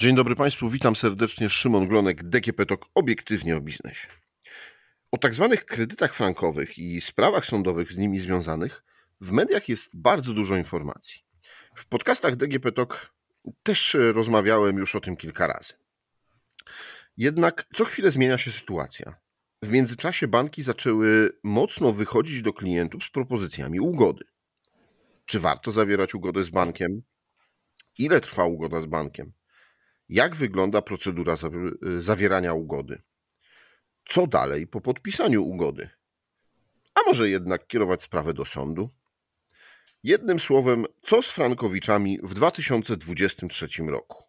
Dzień dobry Państwu, witam serdecznie. Szymon Glonek, DGP TOK, obiektywnie o biznesie. O tak zwanych kredytach frankowych i sprawach sądowych z nimi związanych w mediach jest bardzo dużo informacji. W podcastach DGP TOK też rozmawiałem już o tym kilka razy. Jednak co chwilę zmienia się sytuacja. W międzyczasie banki zaczęły mocno wychodzić do klientów z propozycjami ugody. Czy warto zawierać ugodę z bankiem? Ile trwa ugoda z bankiem? Jak wygląda procedura zawierania ugody? Co dalej po podpisaniu ugody? A może jednak kierować sprawę do sądu? Jednym słowem, co z Frankowiczami w 2023 roku?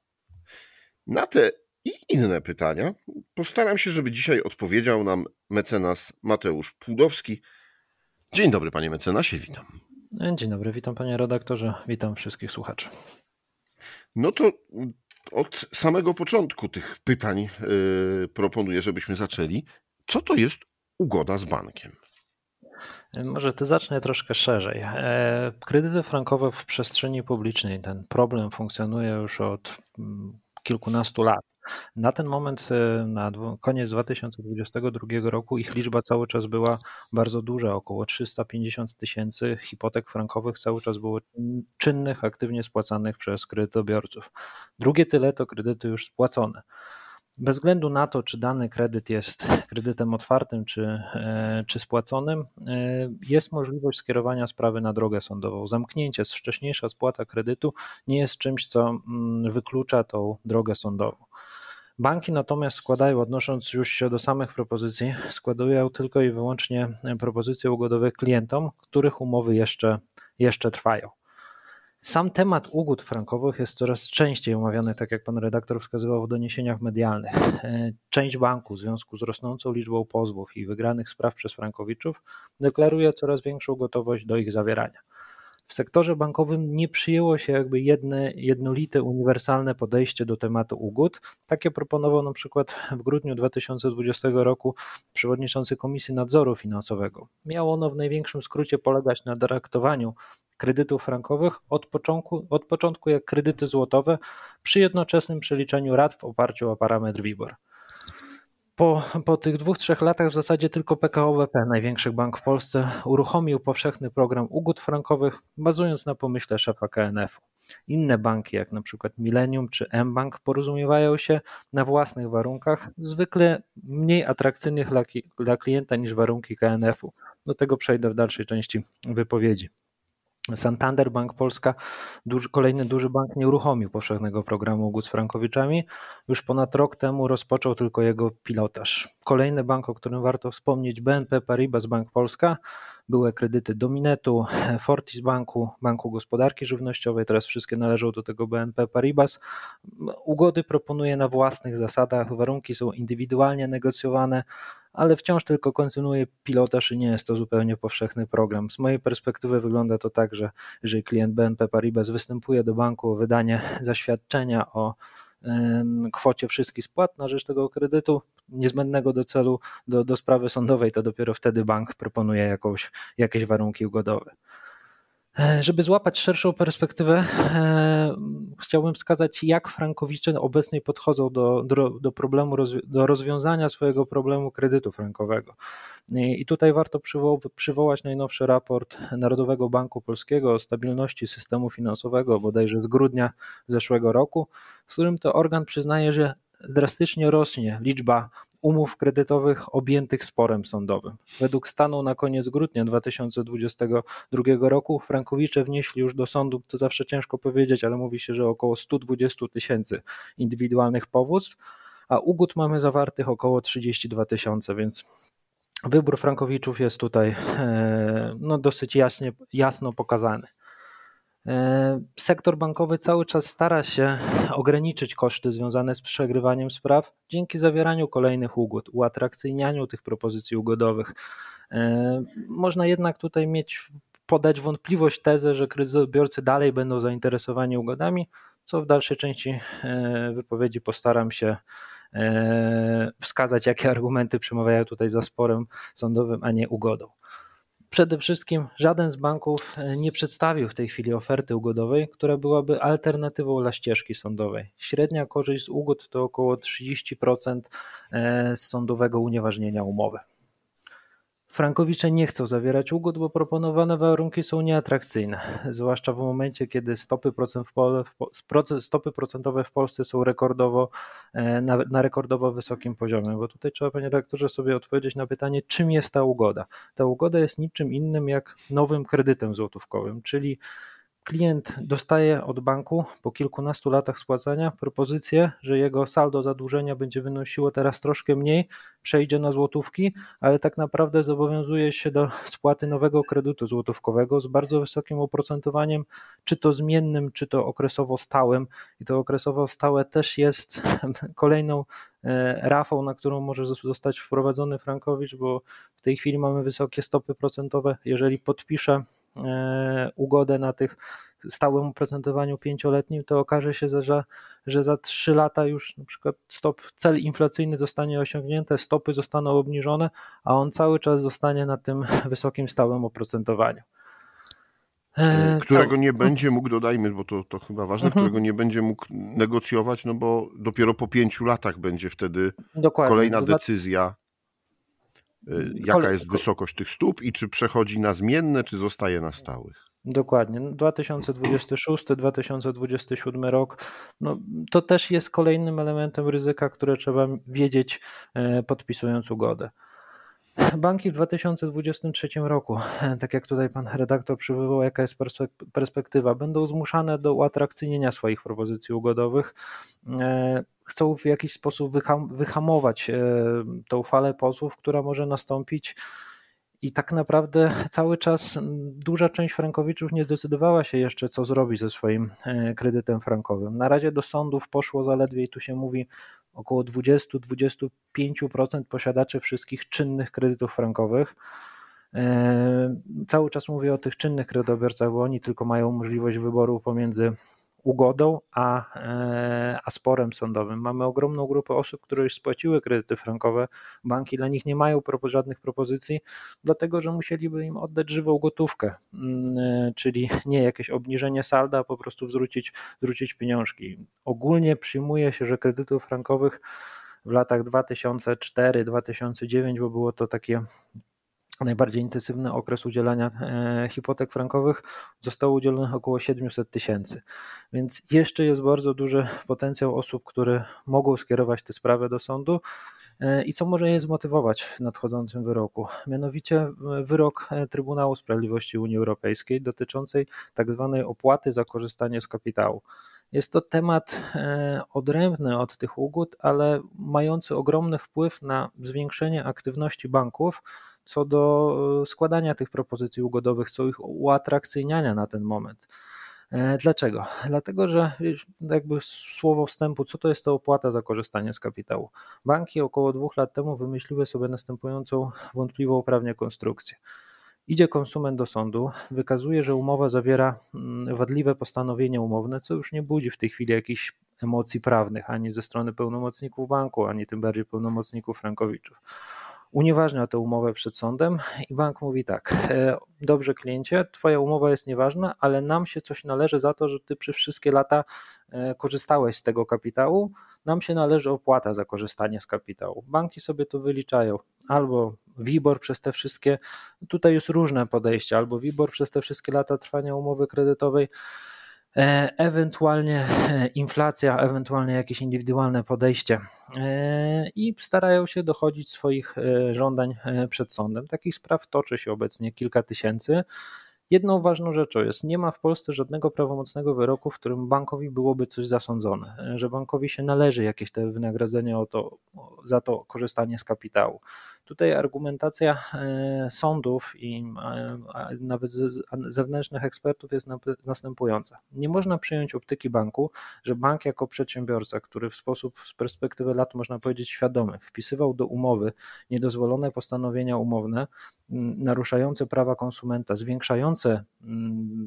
Na te i inne pytania postaram się, żeby dzisiaj odpowiedział nam mecenas Mateusz Płudowski. Dzień dobry, panie mecenasie, witam. Dzień dobry, witam panie redaktorze, witam wszystkich słuchaczy. No to od samego początku tych pytań yy, proponuję, żebyśmy zaczęli. Co to jest ugoda z bankiem? Może to zacznę troszkę szerzej. E, kredyty frankowe w przestrzeni publicznej, ten problem funkcjonuje już od mm, kilkunastu lat. Na ten moment, e, na koniec 2022 roku, ich liczba cały czas była bardzo duża, około 350 tysięcy hipotek frankowych cały czas było czynnych, aktywnie spłacanych przez kredytobiorców. Drugie tyle to kredyty już spłacone. Bez względu na to, czy dany kredyt jest kredytem otwartym czy, e, czy spłaconym, e, jest możliwość skierowania sprawy na drogę sądową. Zamknięcie, wcześniejsza spłata kredytu nie jest czymś, co mm, wyklucza tą drogę sądową. Banki natomiast składają, odnosząc już się do samych propozycji, składają tylko i wyłącznie propozycje ugodowe klientom, których umowy jeszcze, jeszcze trwają. Sam temat ugód frankowych jest coraz częściej omawiany, tak jak pan redaktor wskazywał w doniesieniach medialnych. E, część banku w związku z rosnącą liczbą pozwów i wygranych spraw przez frankowiczów deklaruje coraz większą gotowość do ich zawierania. W sektorze bankowym nie przyjęło się jakby jedne, jednolite, uniwersalne podejście do tematu ugód. Takie proponował na przykład w grudniu 2020 roku przewodniczący Komisji Nadzoru Finansowego. Miało ono w największym skrócie polegać na traktowaniu kredytów frankowych od początku, od początku jak kredyty złotowe przy jednoczesnym przeliczeniu rat w oparciu o parametr WIBOR. Po, po tych dwóch, trzech latach w zasadzie tylko PKO BP, największy bank w Polsce, uruchomił powszechny program ugód frankowych, bazując na pomyśle szefa KNF-u. Inne banki, jak na przykład Millennium czy mBank, porozumiewają się na własnych warunkach, zwykle mniej atrakcyjnych dla, dla klienta niż warunki KNF-u. Do tego przejdę w dalszej części wypowiedzi. Santander Bank Polska, duży, kolejny duży bank, nie uruchomił powszechnego programu ugód z frankowiczami. Już ponad rok temu rozpoczął tylko jego pilotaż. Kolejny bank, o którym warto wspomnieć, BNP Paribas Bank Polska, były kredyty Dominetu, Fortis Banku, Banku Gospodarki Żywnościowej, teraz wszystkie należą do tego BNP Paribas. Ugody proponuje na własnych zasadach, warunki są indywidualnie negocjowane, ale wciąż tylko kontynuuje pilotaż i nie jest to zupełnie powszechny program. Z mojej perspektywy wygląda to tak, że jeżeli klient BNP Paribas występuje do banku o wydanie zaświadczenia o kwocie wszystkich spłat na rzecz tego kredytu niezbędnego do celu, do, do sprawy sądowej, to dopiero wtedy bank proponuje jakąś, jakieś warunki ugodowe. E, żeby złapać szerszą perspektywę, e, chciałbym wskazać, jak frankowicze obecnie podchodzą do, do, do problemu, do rozwiązania swojego problemu kredytu frankowego. I tutaj warto przywo przywołać najnowszy raport Narodowego Banku Polskiego o stabilności systemu finansowego, bodajże z grudnia zeszłego roku, w którym to organ przyznaje, że drastycznie rośnie liczba umów kredytowych objętych sporem sądowym. Według stanu na koniec grudnia 2022 roku frankowicze wnieśli już do sądu, to zawsze ciężko powiedzieć, ale mówi się, że około 120 tysięcy indywidualnych powództw, a ugód mamy zawartych około 32 tysiące, więc wybór frankowiczów jest tutaj e, no, dosyć jasnie, jasno pokazany. E, sektor bankowy cały czas stara się ograniczyć koszty związane z przegrywaniem spraw dzięki zawieraniu kolejnych ugód, uatrakcyjnianiu tych propozycji ugodowych. E, można jednak tutaj mieć, podać wątpliwość tezę, że kredytobiorcy dalej będą zainteresowani ugodami, co w dalszej części e, wypowiedzi postaram się wskazać, jakie argumenty przemawiają tutaj za sporem sądowym, a nie ugodą. Przede wszystkim żaden z banków e, nie przedstawił w tej chwili oferty ugodowej, która byłaby alternatywą dla ścieżki sądowej. Średnia korzyść z ugód to około 30% e, z sądowego unieważnienia umowy. Frankowicze nie chcą zawierać ugód, bo proponowane warunki są nieatrakcyjne, zwłaszcza w momencie, kiedy stopy, procent w stopy procentowe w Polsce są rekordowo, e, na, na, rekordowo wysokim poziomie. Bo tutaj trzeba, panie redaktorze, sobie odpowiedzieć na pytanie, czym jest ta ugoda. Ta ugoda jest niczym innym jak nowym kredytem złotówkowym, czyli klient dostaje od banku po kilkunastu latach spłacania propozycję, że jego saldo zadłużenia będzie wynosiło teraz troszkę mniej, przejdzie na złotówki, ale tak naprawdę zobowiązuje się do spłaty nowego kredytu złotówkowego z bardzo wysokim oprocentowaniem, czy to zmiennym, czy to okresowo stałym. I to okresowo stałe też jest kolejną e, rafą, na którą może zostać wprowadzony Frankowicz, bo w tej chwili mamy wysokie stopy procentowe. Jeżeli podpisze ugodę na tych stałym oprocentowaniu pięcioletnim, to okaże się, że, że za trzy lata już na przykład stop, cel inflacyjny zostanie osiągnięty, stopy zostaną obniżone, a on cały czas zostanie na tym wysokim stałym oprocentowaniu. E, którego nie będzie mógł, dodajmy, bo to, to chyba ważne, mhm. którego nie będzie mógł negocjować, no bo dopiero po pięciu latach będzie wtedy Dokładnie. kolejna decyzja jaka jest wysokość tych stóp i czy przechodzi na zmienne, czy zostaje na stałych. Dokładnie. 2026-2027 no, rok, no, to też jest kolejnym elementem ryzyka, które trzeba wiedzieć e, podpisując ugodę. Banki w 2023 roku, tak jak tutaj pan redaktor przywołał, jaka jest perspektywa, będą zmuszane do uatrakcyjnienia swoich propozycji ugodowych. E, chcą w jakiś sposób wyhamować e, tą falę pozwów, która może nastąpić. I tak naprawdę cały czas duża część frankowiczów nie zdecydowała się jeszcze, co zrobić ze swoim e, kredytem frankowym. Na razie do sądów poszło zaledwie, i tu się mówi, około 20-25% posiadaczy wszystkich czynnych kredytów frankowych. E, cały czas mówię o tych czynnych kredytobiorcach, bo oni tylko mają możliwość wyboru pomiędzy ugodą, a, e, a sporem sądowym. Mamy ogromną grupę osób, które już spłaciły kredyty frankowe. Banki dla nich nie mają żadnych propozycji, dlatego że musieliby im oddać żywą gotówkę, mm, e, czyli nie jakieś obniżenie salda, a po prostu zwrócić, zwrócić pieniążki. Ogólnie przyjmuje się, że kredytów frankowych w latach 2004-2009, bo było to takie najbardziej intensywny okres udzielania e, hipotek frankowych zostało udzielonych około 700 tysięcy. Więc jeszcze jest bardzo duży potencjał osób, które mogą skierować tę sprawę do sądu. E, I co może je zmotywować w nadchodzącym wyroku? Mianowicie e, wyrok Trybunału Sprawiedliwości Unii Europejskiej dotyczącej tak zwanej opłaty za korzystanie z kapitału. Jest to temat odrębny od tych ugód, ale mający ogromny wpływ na zwiększenie aktywności banków co do e, składania tych propozycji ugodowych, co ich uatrakcyjniania na ten moment. E, dlaczego? Dlatego, że jakby słowo wstępu, co to jest ta opłata za korzystanie z kapitału? Banki około dwóch lat temu wymyśliły sobie następującą wątpliwą prawnie konstrukcję. Idzie konsument do sądu, wykazuje, że umowa zawiera mm, wadliwe postanowienie umowne, co już nie budzi w tej chwili jakichś emocji prawnych ani ze strony pełnomocników banku, ani tym bardziej pełnomocników frankowiczów unieważnia tę umowę przed sądem i bank mówi tak, e, dobrze kliencie, twoja umowa jest nieważna, ale nam się coś należy za to, że ty przez wszystkie lata e, korzystałeś z tego kapitału, nam się należy opłata za korzystanie z kapitału. Banki sobie to wyliczają, albo WIBOR przez te wszystkie, tutaj jest różne podejście, albo WIBOR przez te wszystkie lata trwania umowy kredytowej, ewentualnie e, inflacja, ewentualnie jakieś indywidualne podejście e, i starają się dochodzić swoich żądań przed sądem. Takich spraw toczy się obecnie kilka tysięcy. Jedną ważną rzeczą jest, nie ma w Polsce żadnego prawomocnego wyroku, w którym bankowi byłoby coś zasądzone, że bankowi się należy jakieś te wynagrodzenie o to, za to korzystanie z kapitału. Tutaj argumentacja e, sądów i e, nawet zewnętrznych ekspertów jest następująca. Nie można przyjąć optyki banku, że bank jako przedsiębiorca, który w sposób z perspektywy lat można powiedzieć świadomy, wpisywał do umowy niedozwolone postanowienia umowne, naruszające prawa konsumenta, zwiększające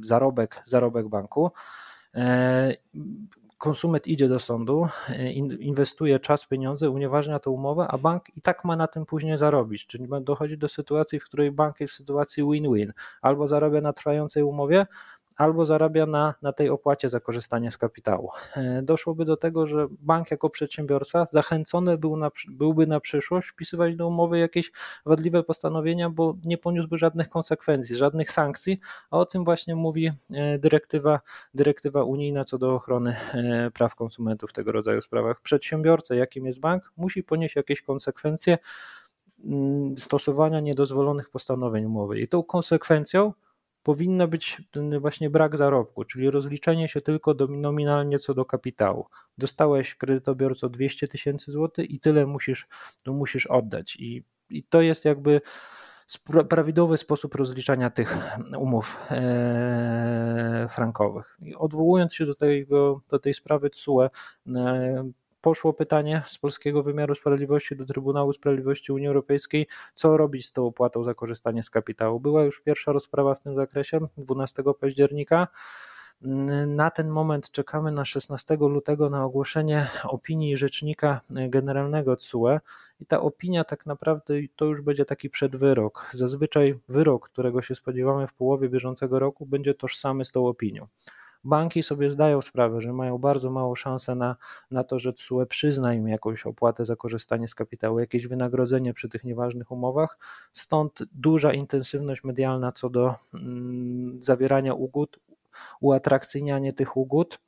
zarobek, zarobek banku, e, konsument idzie do sądu, e, inwestuje czas, pieniądze, unieważnia tę umowę, a bank i tak ma na tym później zarobić. Czyli dochodzi do sytuacji, w której bank jest w sytuacji win-win. Albo zarabia na trwającej umowie, albo zarabia na, na tej opłacie za korzystanie z kapitału. E, doszłoby do tego, że bank jako przedsiębiorca zachęcony był na, byłby na przyszłość wpisywać do umowy jakieś wadliwe postanowienia, bo nie poniósłby żadnych konsekwencji, żadnych sankcji, a o tym właśnie mówi e, dyrektywa, dyrektywa unijna co do ochrony e, praw konsumentów w tego rodzaju sprawach. Przedsiębiorca, jakim jest bank, musi ponieść jakieś konsekwencje mm, stosowania niedozwolonych postanowień umowy. I tą konsekwencją powinno być właśnie brak zarobku, czyli rozliczenie się tylko nominalnie co do kapitału. Dostałeś kredytobiorco 200 tysięcy złotych i tyle musisz, musisz oddać. I, I to jest jakby prawidłowy sposób rozliczania tych umów e, frankowych. I odwołując się do, tego, do tej sprawy TSUE, e, poszło pytanie z polskiego wymiaru sprawiedliwości do Trybunału Sprawiedliwości Unii Europejskiej, co robić z tą opłatą za korzystanie z kapitału. Była już pierwsza rozprawa w tym zakresie 12 października. Na ten moment czekamy na 16 lutego na ogłoszenie opinii rzecznika generalnego TSUE i ta opinia tak naprawdę to już będzie taki przedwyrok. Zazwyczaj wyrok, którego się spodziewamy w połowie bieżącego roku, będzie tożsamy z tą opinią banki sobie zdają sprawę, że mają bardzo małą szansę na, na to, że TSUE przyzna im jakąś opłatę za korzystanie z kapitału, jakieś wynagrodzenie przy tych nieważnych umowach. Stąd duża intensywność medialna co do mm, zawierania ugód, uatrakcyjnianie tych ugód.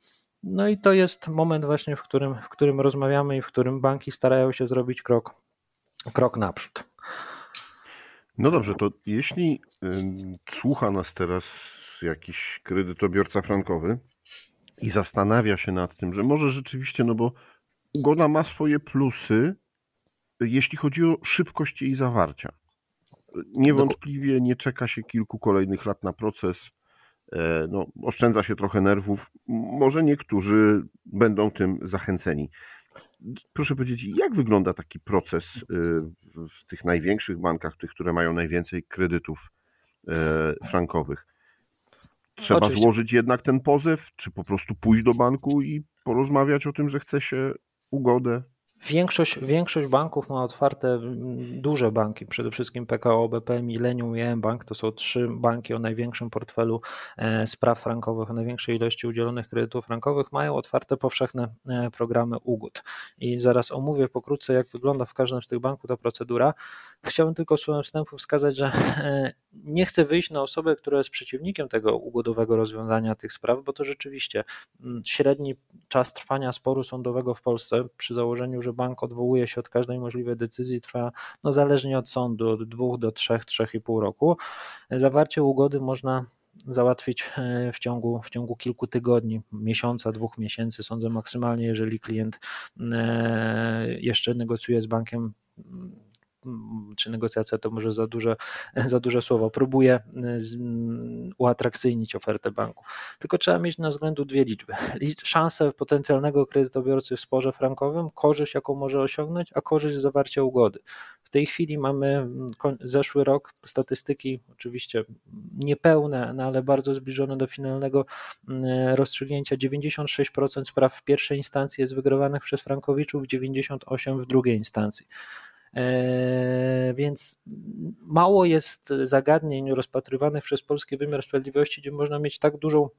No i to jest moment właśnie, w którym, w którym rozmawiamy i w którym banki starają się zrobić krok, krok naprzód. No dobrze, to jeśli y, słucha nas teraz jakiś kredytobiorca frankowy i zastanawia się nad tym, że może rzeczywiście, no bo ugoda ma swoje plusy, jeśli chodzi o szybkość jej zawarcia. Niewątpliwie nie czeka się kilku kolejnych lat na proces, e, no, oszczędza się trochę nerwów. Może niektórzy będą tym zachęceni. Proszę powiedzieć, jak wygląda taki proces e, w tych największych bankach, tych, które mają najwięcej kredytów e, frankowych? Trzeba Oczywiście. złożyć jednak ten pozew, czy po prostu pójść do banku i porozmawiać o tym, że chce się ugodę? Większość, większość banków ma otwarte mm, duże banki, przede wszystkim PKO, BP, Millennium i M-Bank. To są trzy banki o największym portfelu e, spraw frankowych, o największej ilości udzielonych kredytów frankowych. Mają otwarte powszechne e, programy ugód. I zaraz omówię pokrótce, jak wygląda w każdym z tych banków ta procedura. Chciałbym tylko słowem wstępu wskazać, że e, nie chcę wyjść na osobę, która jest przeciwnikiem tego ugodowego rozwiązania tych spraw, bo to rzeczywiście mm, średni czas trwania sporu sądowego w Polsce przy założeniu, że bank odwołuje się od każdej możliwej decyzji, trwa no zależnie od sądu od dwóch do trzech, trzech i pół roku. Zawarcie ugody można załatwić e, w ciągu, w ciągu kilku tygodni, miesiąca, dwóch miesięcy, sądzę maksymalnie, jeżeli klient e, jeszcze negocjuje z bankiem czy negocjacja to może za duże, za duże słowo, próbuje uatrakcyjnić ofertę banku. Tylko trzeba mieć na względu dwie liczby. Szansę potencjalnego kredytobiorcy w sporze frankowym, korzyść jaką może osiągnąć, a korzyść zawarcia ugody. W tej chwili mamy zeszły rok, statystyki oczywiście niepełne, no ale bardzo zbliżone do finalnego rozstrzygnięcia. 96% spraw w pierwszej instancji jest wygrywanych przez frankowiczów, 98% w drugiej instancji. E, więc mało jest zagadnień rozpatrywanych przez polski wymiar sprawiedliwości, gdzie można mieć tak dużą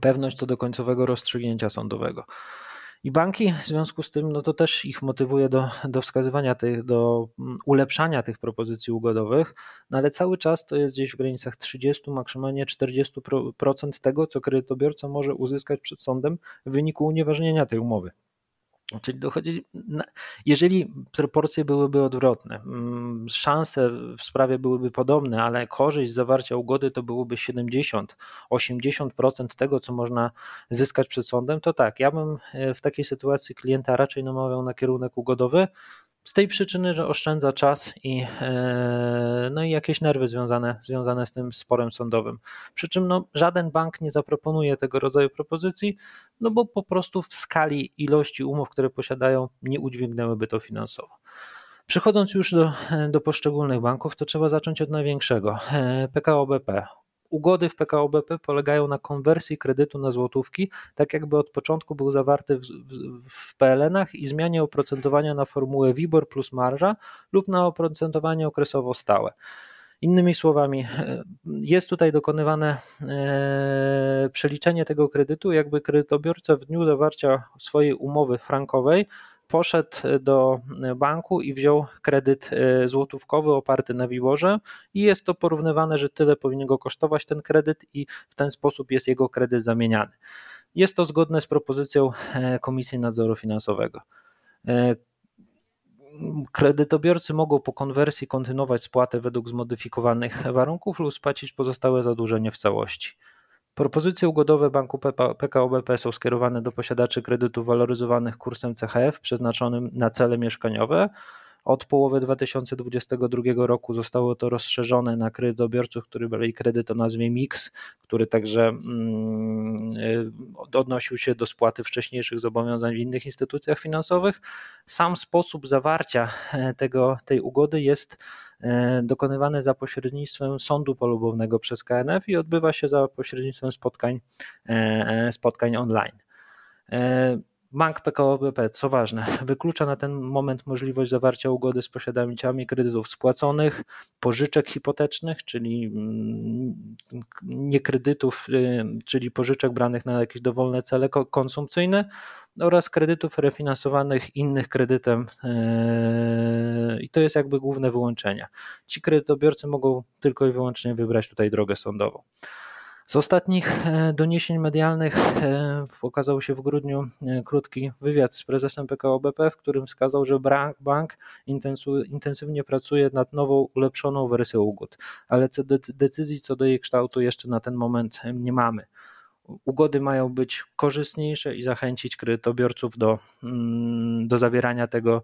pewność co do końcowego rozstrzygnięcia sądowego. I banki w związku z tym, no to też ich motywuje do, do wskazywania tych, do mm, ulepszania tych propozycji ugodowych, no ale cały czas to jest gdzieś w granicach 30, maksymalnie 40% tego, co kredytobiorca może uzyskać przed sądem w wyniku unieważnienia tej umowy. Czyli dochodzi, jeżeli proporcje byłyby odwrotne, mm, szanse w sprawie byłyby podobne, ale korzyść zawarcia ugody to byłoby 70-80% tego, co można zyskać przed sądem, to tak, ja bym e, w takiej sytuacji klienta raczej namawiał na kierunek ugodowy, z tej przyczyny, że oszczędza czas i, e, no i jakieś nerwy związane, związane z tym sporem sądowym. Przy czym no, żaden bank nie zaproponuje tego rodzaju propozycji, no bo po prostu w skali ilości umów, które posiadają, nie udźwignęłyby to finansowo. Przechodząc już do, do poszczególnych banków, to trzeba zacząć od największego. E, PKO BP ugody w PKO BP polegają na konwersji kredytu na złotówki, tak jakby od początku był zawarty w, w, w PLN-ach i zmianie oprocentowania na formułę WIBOR plus marża lub na oprocentowanie okresowo stałe. Innymi słowami, jest tutaj dokonywane e, przeliczenie tego kredytu, jakby kredytobiorca w dniu zawarcia swojej umowy frankowej poszedł do banku i wziął kredyt e, złotówkowy oparty na Wiborze i jest to porównywane, że tyle powinien go kosztować ten kredyt i w ten sposób jest jego kredyt zamieniany. Jest to zgodne z propozycją e, Komisji Nadzoru Finansowego. Kredytobiorcy mogą po konwersji kontynuować spłatę według zmodyfikowanych warunków lub spłacić pozostałe zadłużenie w całości. Propozycje ugodowe banku PKO BP są skierowane do posiadaczy kredytów waloryzowanych kursem CHF przeznaczonym na cele mieszkaniowe od połowy 2022 roku zostało to rozszerzone na kredytobiorców, którzy brali kredyt o nazwie MIX, który także mm, odnosił się do spłaty wcześniejszych zobowiązań w innych instytucjach finansowych. Sam sposób zawarcia e, tego, tej ugody jest dokonywany za pośrednictwem sądu polubownego przez KNF i odbywa się za pośrednictwem spotkań, e, spotkań online. Bank PKO BP, co ważne, wyklucza na ten moment możliwość zawarcia ugody z posiadaczami kredytów spłaconych, pożyczek hipotecznych, czyli mm, nie kredytów, y, czyli pożyczek branych na jakieś dowolne cele konsumpcyjne oraz kredytów refinansowanych innych kredytem yy, i to jest jakby główne wyłączenia. Ci kredytobiorcy mogą tylko i wyłącznie wybrać tutaj drogę sądową. Z ostatnich e, doniesień medialnych e, okazał się w grudniu e, krótki wywiad z prezesem PKO BP, w którym wskazał, że bank intensywnie pracuje nad nową, ulepszoną wersją ugód, ale decyzji co do jej kształtu jeszcze na ten moment nie mamy. Ugody mają być korzystniejsze i zachęcić kredytobiorców do, mm, do zawierania tego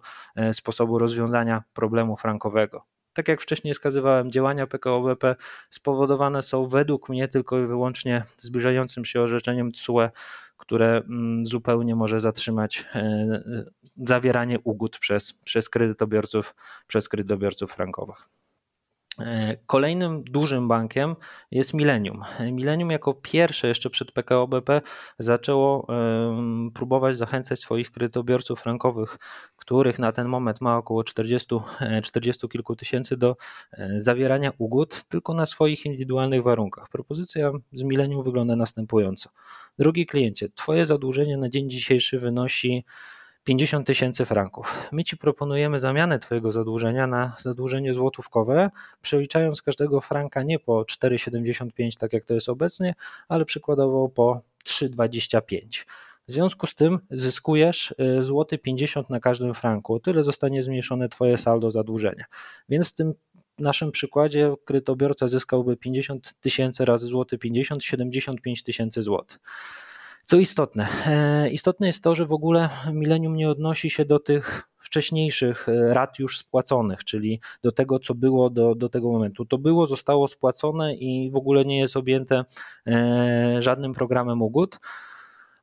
sposobu rozwiązania problemu frankowego tak jak wcześniej wskazywałem, działania PKO BP spowodowane są według mnie tylko i wyłącznie zbliżającym się orzeczeniem TSUE, które mm, zupełnie może zatrzymać e, zawieranie ugód przez, przez kredytobiorców, przez kredytobiorców frankowych. E, kolejnym dużym bankiem jest Millennium. Millennium jako pierwsze jeszcze przed PKO BP zaczęło próbować zachęcać swoich kredytobiorców frankowych, których na ten moment ma około 40, 40 e, kilku tysięcy do e, zawierania ugód, tylko na swoich indywidualnych warunkach. Propozycja z Millennium wygląda następująco. Drogi kliencie, Twoje zadłużenie na dzień dzisiejszy wynosi 50 tysięcy franków. My Ci proponujemy zamianę Twojego zadłużenia na zadłużenie złotówkowe, przeliczając każdego franka nie po 4,75, tak jak to jest obecnie, ale przykładowo po 3,25. W związku z tym zyskujesz y, złoty 50 na każdym franku, tyle zostanie zmniejszone Twoje saldo zadłużenia. Więc w tym naszym przykładzie kredytobiorca zyskałby 50 tysięcy razy złoty 50, 75 tysięcy złotych. Co istotne, e, istotne jest to, że w ogóle milenium nie odnosi się do tych wcześniejszych e, rat już spłaconych, czyli do tego, co było do, do tego momentu. To było, zostało spłacone i w ogóle nie jest objęte e, żadnym programem ugód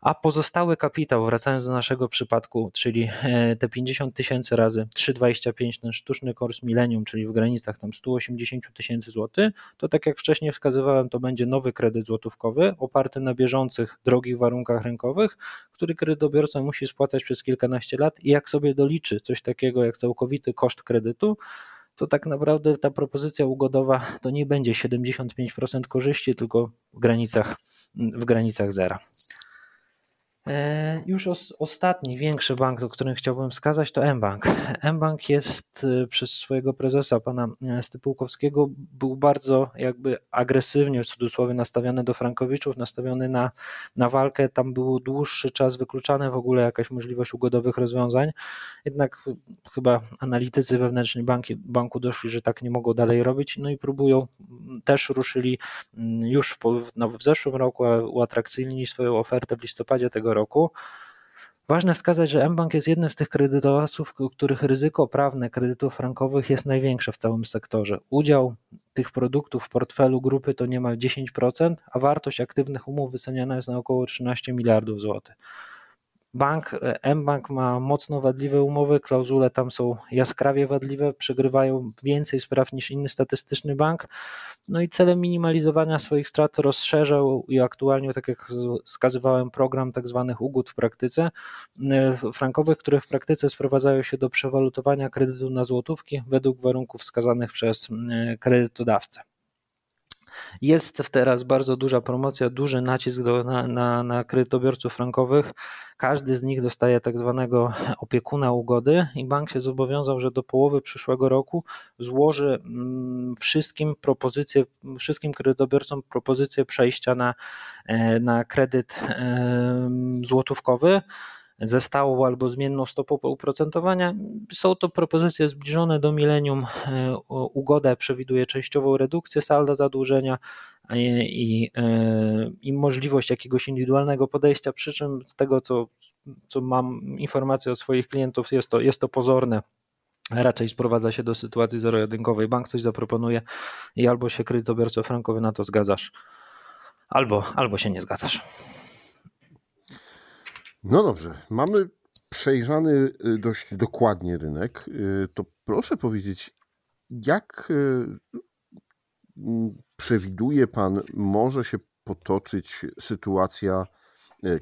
a pozostały kapitał, wracając do naszego przypadku, czyli e, te 50 tysięcy razy 3,25 ten sztuczny kurs milenium, czyli w granicach tam 180 tysięcy złotych, to tak jak wcześniej wskazywałem, to będzie nowy kredyt złotówkowy oparty na bieżących, drogich warunkach rynkowych, który kredytobiorca musi spłacać przez kilkanaście lat i jak sobie doliczy coś takiego jak całkowity koszt kredytu, to tak naprawdę ta propozycja ugodowa to nie będzie 75% korzyści, tylko w granicach, w granicach zera. E, już os, ostatni, większy bank, o którym chciałbym wskazać, to mBank. mBank jest e, przez swojego prezesa, pana e, Stypułkowskiego, był bardzo jakby agresywnie, w cudzysłowie, nastawiony do Frankowiczów, nastawiony na, na walkę. Tam był dłuższy czas wykluczany w ogóle jakaś możliwość ugodowych rozwiązań. Jednak chyba analitycy wewnętrzni banki, banku doszli, że tak nie mogą dalej robić, no i próbują, też ruszyli już w, no, w zeszłym roku, uatrakcyjnili swoją ofertę w listopadzie tego roku. Ważne wskazać, że mBank jest jednym z tych kredytodawców, których ryzyko prawne kredytów frankowych jest największe w całym sektorze. Udział tych produktów w portfelu grupy to niemal 10%, a wartość aktywnych umów wyceniana jest na około 13 miliardów złotych. Bank, mBank ma mocno wadliwe umowy, klauzule tam są jaskrawie wadliwe, przegrywają więcej spraw niż inny statystyczny bank. No i celem minimalizowania swoich strat rozszerzał i aktualnie, tak jak wskazywałem, program tak zwanych ugód w praktyce frankowych, które w praktyce sprowadzają się do przewalutowania kredytu na złotówki według warunków wskazanych przez kredytodawcę. Jest teraz bardzo duża promocja, duży nacisk do, na, na, na kredytobiorców frankowych. Każdy z nich dostaje tak zwanego opiekuna ugody i bank się zobowiązał, że do połowy przyszłego roku złoży mm, wszystkim propozycję, wszystkim kredytobiorcom propozycję przejścia na, e, na kredyt złotówkowy ze stałą albo zmienną stopą oprocentowania. Są to propozycje zbliżone do milenium. E, ugoda przewiduje częściową redukcję salda zadłużenia i, e, i możliwość jakiegoś indywidualnego podejścia, przy czym z tego, co, co mam informacje od swoich klientów, jest to, jest to pozorne raczej sprowadza się do sytuacji zero-jedynkowej. Bank coś zaproponuje i albo się kredytobiorco frankowy na to zgadzasz, albo, albo się nie zgadzasz. No dobrze, mamy przejrzany y, dość dokładnie rynek. Y, to proszę powiedzieć, jak y, przewiduje Pan, może się potoczyć sytuacja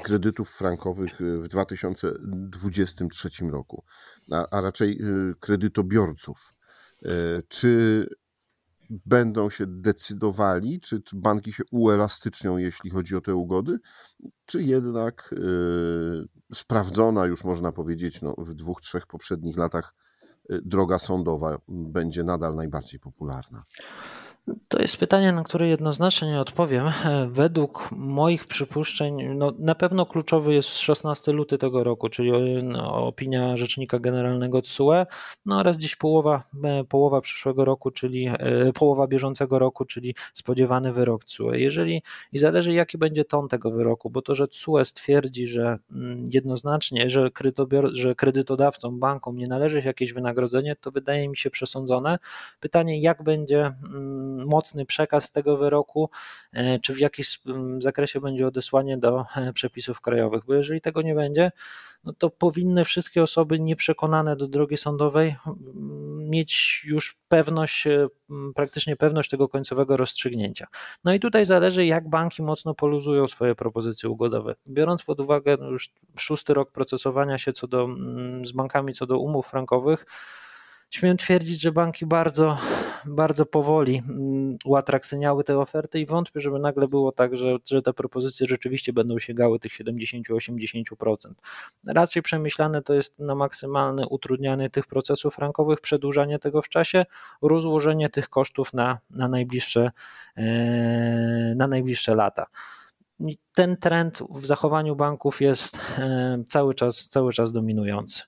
kredytów frankowych w 2023 roku, a, a raczej kredytobiorców? Czy będą się decydowali, czy, czy banki się uelastycznią, jeśli chodzi o te ugody, czy jednak yy, sprawdzona już można powiedzieć no, w dwóch, trzech poprzednich latach yy, droga sądowa będzie nadal najbardziej popularna? To jest pytanie, na które jednoznacznie nie odpowiem. Według moich przypuszczeń, no na pewno kluczowy jest 16 luty tego roku, czyli no, opinia Rzecznika Generalnego TSUE, no oraz dziś połowa, e, połowa przyszłego roku, czyli e, połowa bieżącego roku, czyli spodziewany wyrok TSUE. Jeżeli i zależy jaki będzie ton tego wyroku, bo to, że TSUE stwierdzi, że mm, jednoznacznie, że, że kredytodawcom, bankom nie należy jakieś wynagrodzenie, to wydaje mi się przesądzone. Pytanie, jak będzie mm, mocny przekaz tego wyroku, e, czy w jakimś zakresie będzie odesłanie do e, przepisów krajowych, bo jeżeli tego nie będzie, no to powinny wszystkie osoby nieprzekonane do drogi sądowej mieć już pewność, e, praktycznie pewność tego końcowego rozstrzygnięcia. No i tutaj zależy, jak banki mocno poluzują swoje propozycje ugodowe. Biorąc pod uwagę już szósty rok procesowania się co do, z bankami co do umów frankowych, Śmiem twierdzić, że banki bardzo, bardzo powoli mm, uatrakcyjniały te oferty i wątpię, żeby nagle było tak, że, że te propozycje rzeczywiście będą sięgały tych 70-80%. Raczej przemyślane to jest na maksymalne utrudnianie tych procesów frankowych, przedłużanie tego w czasie, rozłożenie tych kosztów na, na, najbliższe, e, na najbliższe lata ten trend w zachowaniu banków jest e, cały czas, cały czas dominujący.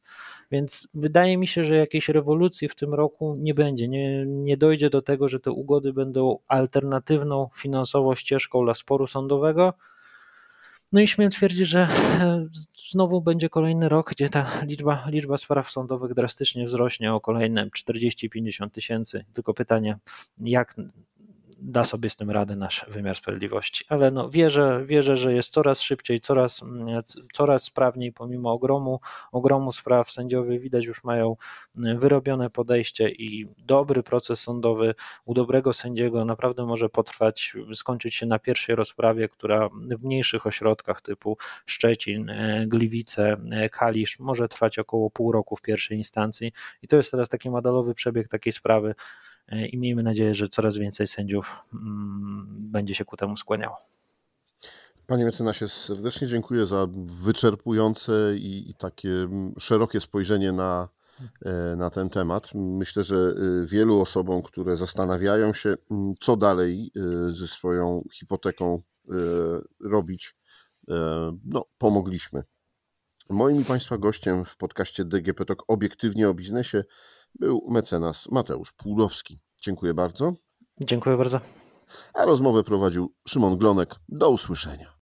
Więc wydaje mi się, że jakiejś rewolucji w tym roku nie będzie. Nie, nie dojdzie do tego, że te ugody będą alternatywną finansowo ścieżką dla sporu sądowego. No i śmiem twierdzić, że e, znowu będzie kolejny rok, gdzie ta liczba, liczba spraw sądowych drastycznie wzrośnie o kolejne 40-50 tysięcy. Tylko pytanie, jak da sobie z tym radę nasz wymiar sprawiedliwości. Ale no, wierzę, wierzę, że jest coraz szybciej, coraz, mm, coraz sprawniej, pomimo ogromu, ogromu spraw. Sędziowie widać już mają mm, wyrobione podejście i dobry proces sądowy u dobrego sędziego naprawdę może potrwać, skończyć się na pierwszej rozprawie, która w mniejszych ośrodkach typu Szczecin, e, Gliwice, e, Kalisz może trwać około pół roku w pierwszej instancji. I to jest teraz taki modelowy przebieg takiej sprawy. E, i miejmy nadzieję, że coraz więcej sędziów mm, będzie się ku temu skłaniało. Panie mecenasie, serdecznie dziękuję za wyczerpujące i, takie mm, szerokie spojrzenie na, e, na ten temat. Myślę, że e, wielu osobom, które zastanawiają się, mm, co dalej ze swoją hipoteką robić, no, pomogliśmy. Moim i Państwa gościem w podcaście DGP Talk obiektywnie o biznesie był mecenas Mateusz Płudowski. Dziękuję bardzo. Dziękuję bardzo. A rozmowę prowadził Szymon Glonek. Do usłyszenia.